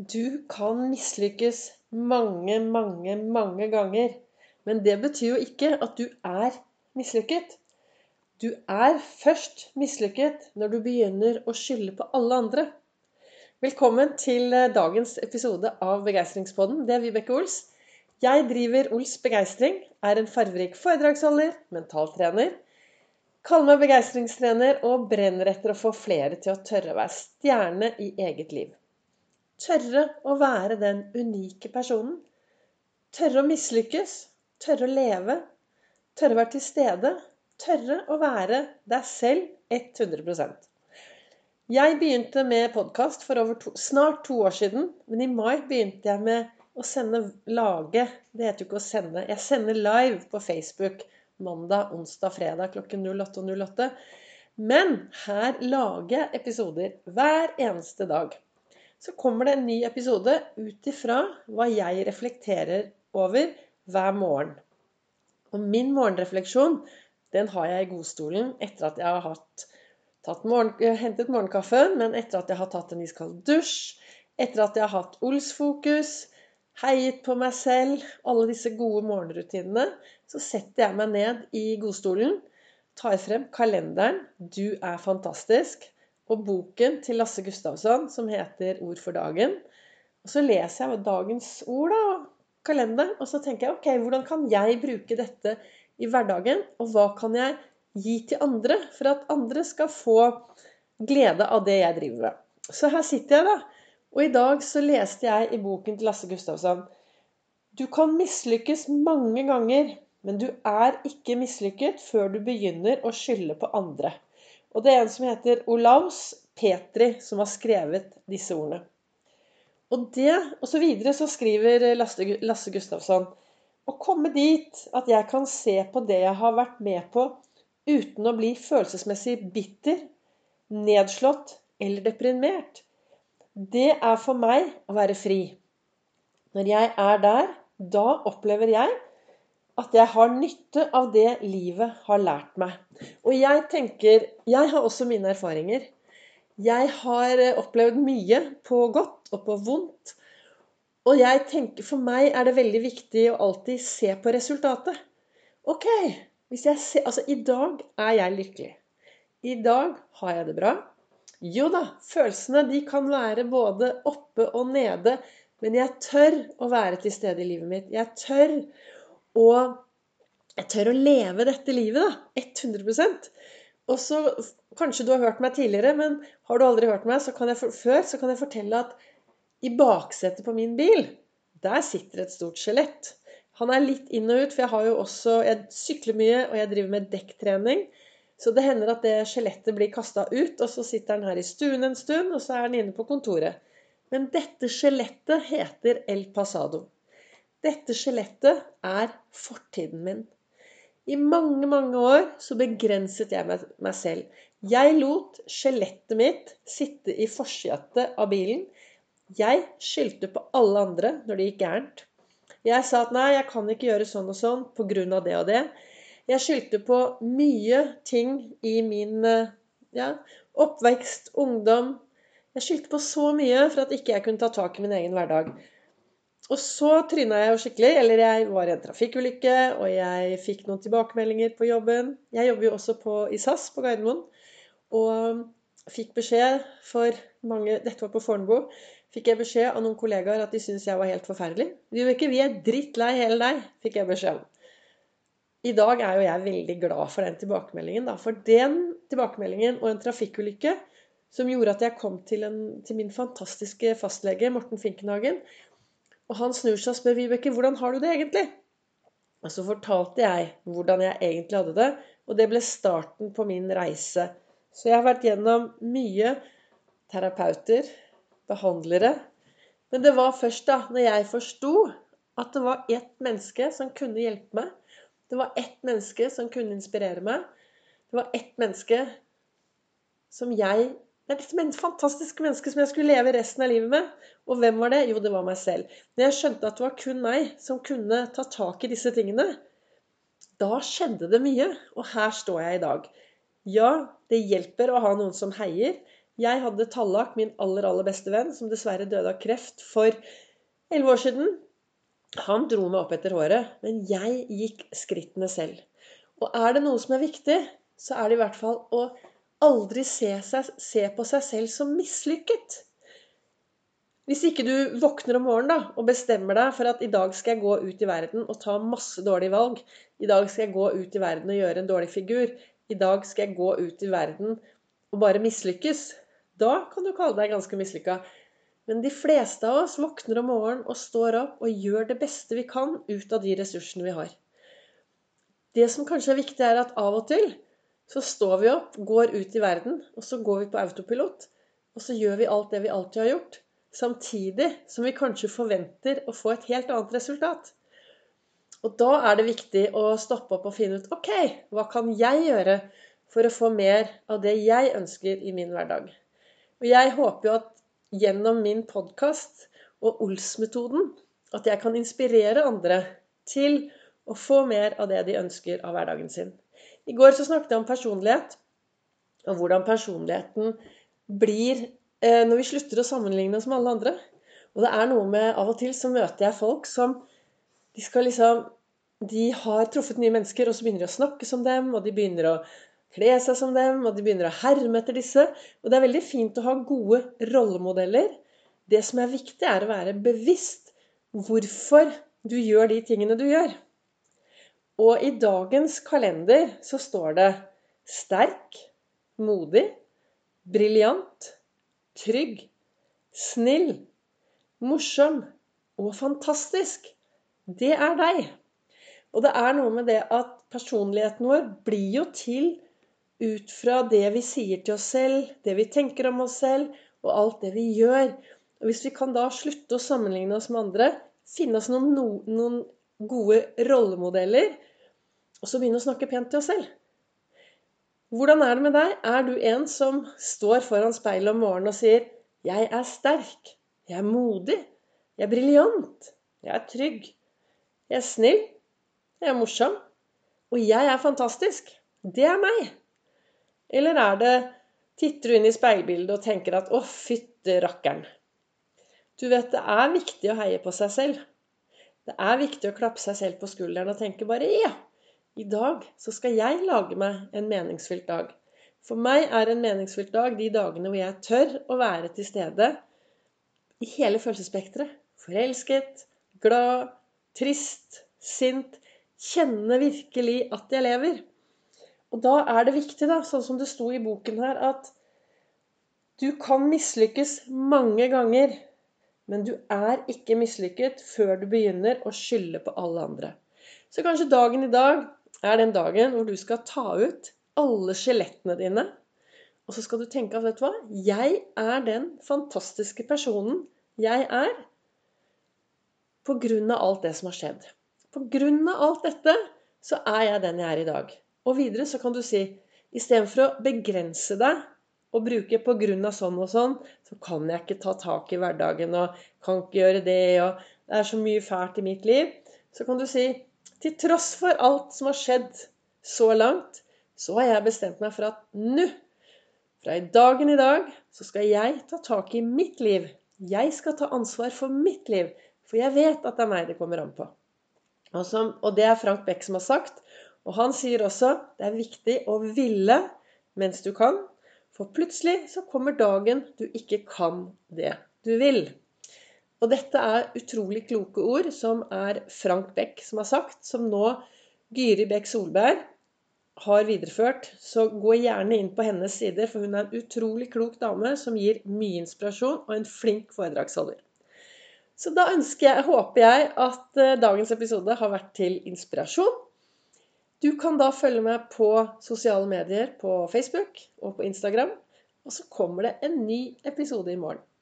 Du kan mislykkes mange, mange, mange ganger. Men det betyr jo ikke at du er mislykket. Du er først mislykket når du begynner å skylde på alle andre. Velkommen til eh, dagens episode av Begeistringspodden. Det er Vibeke Ols. Jeg driver Ols Begeistring, er en farverik foredragsholder, mentaltrener. Kaller meg begeistringstrener og brenner etter å få flere til å tørre å være stjerne i eget liv. Tørre å være den unike personen. Tørre å mislykkes. Tørre å leve. Tørre å være til stede. Tørre å være deg selv 100% Jeg begynte med podkast for to, snart to år siden. Men i mai begynte jeg med å sende lage. Det heter jo ikke å sende. Jeg sender live på Facebook mandag, onsdag, fredag klokken 08.08. Men her lager jeg episoder hver eneste dag så kommer det en ny episode ut ifra hva jeg reflekterer over hver morgen. Og min morgenrefleksjon den har jeg i godstolen etter at jeg har hatt, morgen, hentet morgenkaffen, men etter at jeg har tatt en iskald dusj, etter at jeg har hatt Ols-fokus, heiet på meg selv, alle disse gode morgenrutinene, så setter jeg meg ned i godstolen, tar frem kalenderen 'Du er fantastisk' og boken til Lasse Gustavsson som heter 'Ord for dagen'. Og Så leser jeg dagens ord da, kalenderen, og så tenker jeg ok, hvordan kan jeg bruke dette i hverdagen? Og hva kan jeg gi til andre for at andre skal få glede av det jeg driver med? Så her sitter jeg, da. Og i dag så leste jeg i boken til Lasse Gustavsson Du kan mislykkes mange ganger, men du er ikke mislykket før du begynner å skylde på andre. Og det er en som heter Olaus Petri, som har skrevet disse ordene. Og det, og så videre så skriver Lasse, Lasse Gustavsson å komme dit at jeg kan se på det jeg har vært med på, uten å bli følelsesmessig bitter, nedslått eller deprimert, det er for meg å være fri. Når jeg er der, da opplever jeg at jeg har nytte av det livet har lært meg. Og jeg tenker Jeg har også mine erfaringer. Jeg har eh, opplevd mye på godt og på vondt. Og jeg tenker, for meg er det veldig viktig å alltid se på resultatet. Ok, hvis jeg ser, altså I dag er jeg lykkelig. I dag har jeg det bra. Jo da, følelsene de kan være både oppe og nede. Men jeg tør å være til stede i livet mitt. Jeg tør og jeg tør å leve dette livet, da. 100 Og så Kanskje du har hørt meg tidligere, men har du aldri hørt meg så kan jeg, før, så kan jeg fortelle at i baksetet på min bil, der sitter et stort skjelett. Han er litt inn og ut, for jeg har jo også Jeg sykler mye, og jeg driver med dekktrening. Så det hender at det skjelettet blir kasta ut, og så sitter han her i stuen en stund, og så er han inne på kontoret. Men dette skjelettet heter El Pasado. Dette skjelettet er fortiden min. I mange, mange år så begrenset jeg meg selv. Jeg lot skjelettet mitt sitte i forsetet av bilen. Jeg skyldte på alle andre når det gikk gærent. Jeg sa at nei, jeg kan ikke gjøre sånn og sånn pga. det og det. Jeg skyldte på mye ting i min ja, oppvekst, ungdom. Jeg skyldte på så mye for at ikke jeg kunne ta tak i min egen hverdag. Og så tryna jeg jo skikkelig. Eller jeg var i en trafikkulykke, og jeg fikk noen tilbakemeldinger på jobben. Jeg jobber jo også på, i SAS på Gardermoen. Og fikk beskjed for mange Dette var på Fornebu. Fikk jeg beskjed av noen kollegaer at de syntes jeg var helt forferdelig. Vibeke, vi er drittlei hele deg, fikk jeg beskjed om. I dag er jo jeg veldig glad for den tilbakemeldingen. Da. For den tilbakemeldingen og en trafikkulykke som gjorde at jeg kom til, en, til min fantastiske fastlege, Morten Finkenhagen, og han snur seg og spør Vibeke hvordan har du det egentlig? Og så fortalte jeg hvordan jeg egentlig hadde det, og det ble starten på min reise. Så jeg har vært gjennom mye terapeuter, behandlere. Men det var først da når jeg forsto at det var ett menneske som kunne hjelpe meg. Det var ett menneske som kunne inspirere meg. Det var ett menneske som jeg det er et fantastisk menneske som jeg skulle leve resten av livet med. Og hvem var det? Jo, det var meg selv. Når jeg skjønte at det var kun meg som kunne ta tak i disse tingene, da skjedde det mye. Og her står jeg i dag. Ja, det hjelper å ha noen som heier. Jeg hadde Tallak, min aller, aller beste venn, som dessverre døde av kreft for elleve år siden. Han dro meg opp etter håret, men jeg gikk skrittene selv. Og er det noe som er viktig, så er det i hvert fall å aldri se, seg, se på seg selv som mislykket. Hvis ikke du våkner om morgenen da, og bestemmer deg for at i dag skal jeg gå ut i verden og ta masse dårlige valg, i dag skal jeg gå ut i verden og gjøre en dårlig figur, i dag skal jeg gå ut i verden og bare mislykkes, da kan du kalle deg ganske mislykka. Men de fleste av oss våkner om morgenen og står opp og gjør det beste vi kan ut av de ressursene vi har. Det som kanskje er viktig, er at av og til så står vi opp, går ut i verden, og så går vi på autopilot. Og så gjør vi alt det vi alltid har gjort. Samtidig som vi kanskje forventer å få et helt annet resultat. Og da er det viktig å stoppe opp og finne ut OK, hva kan jeg gjøre for å få mer av det jeg ønsker i min hverdag? Og jeg håper jo at gjennom min podkast og Ols-metoden at jeg kan inspirere andre til å få mer av det de ønsker av hverdagen sin. I går så snakket jeg om personlighet, og hvordan personligheten blir eh, når vi slutter å sammenligne oss med alle andre. Og det er noe med Av og til så møter jeg folk som de skal liksom De har truffet nye mennesker, og så begynner de å snakke som dem, og de begynner å kle seg som dem, og de begynner å herme etter disse. Og det er veldig fint å ha gode rollemodeller. Det som er viktig, er å være bevisst hvorfor du gjør de tingene du gjør. Og i dagens kalender så står det sterk, modig, briljant, trygg, snill, morsom og fantastisk. Det er deg. Og det er noe med det at personligheten vår blir jo til ut fra det vi sier til oss selv, det vi tenker om oss selv, og alt det vi gjør. Og Hvis vi kan da slutte å sammenligne oss med andre, finne oss noen, noen gode rollemodeller og så begynne å snakke pent til oss selv. Hvordan er det med deg? Er du en som står foran speilet om morgenen og sier 'Jeg er sterk. Jeg er modig. Jeg er briljant. Jeg er trygg. Jeg er snill. Jeg er morsom. Og jeg er fantastisk. Det er meg.' Eller er det Titter du inn i speilbildet og tenker at 'Å, fytte rakkeren'. Du vet, det er viktig å heie på seg selv. Det er viktig å klappe seg selv på skulderen og tenke bare 'ja'. I dag så skal jeg lage meg en meningsfylt dag. For meg er en meningsfylt dag de dagene hvor jeg tør å være til stede i hele følelsesspekteret. Forelsket, glad, trist, sint. Kjenne virkelig at jeg lever. Og da er det viktig, da, sånn som det sto i boken her, at du kan mislykkes mange ganger, men du er ikke mislykket før du begynner å skylde på alle andre. Så kanskje dagen i dag er den dagen hvor du skal ta ut alle skjelettene dine. Og så skal du tenke at vet du hva? Jeg er den fantastiske personen jeg er på grunn av alt det som har skjedd. På grunn av alt dette så er jeg den jeg er i dag. Og videre så kan du si istedenfor å begrense deg og bruke 'på grunn av sånn og sånn', så kan jeg ikke ta tak i hverdagen og kan ikke gjøre det, og det er så mye fælt i mitt liv. Så kan du si til tross for alt som har skjedd så langt, så har jeg bestemt meg for at nå, fra i dagen i dag, så skal jeg ta tak i mitt liv. Jeg skal ta ansvar for mitt liv. For jeg vet at det er meg det kommer an på. Og, som, og det er Frank Beck som har sagt. Og han sier også det er viktig å ville mens du kan. For plutselig så kommer dagen du ikke kan det du vil. Og dette er utrolig kloke ord som er Frank Beck som har sagt, som nå Gyri Beck Solberg har videreført. Så gå gjerne inn på hennes sider, for hun er en utrolig klok dame som gir mye inspirasjon, og en flink foredragsholder. Så da jeg, håper jeg at eh, dagens episode har vært til inspirasjon. Du kan da følge meg på sosiale medier på Facebook og på Instagram. Og så kommer det en ny episode i morgen.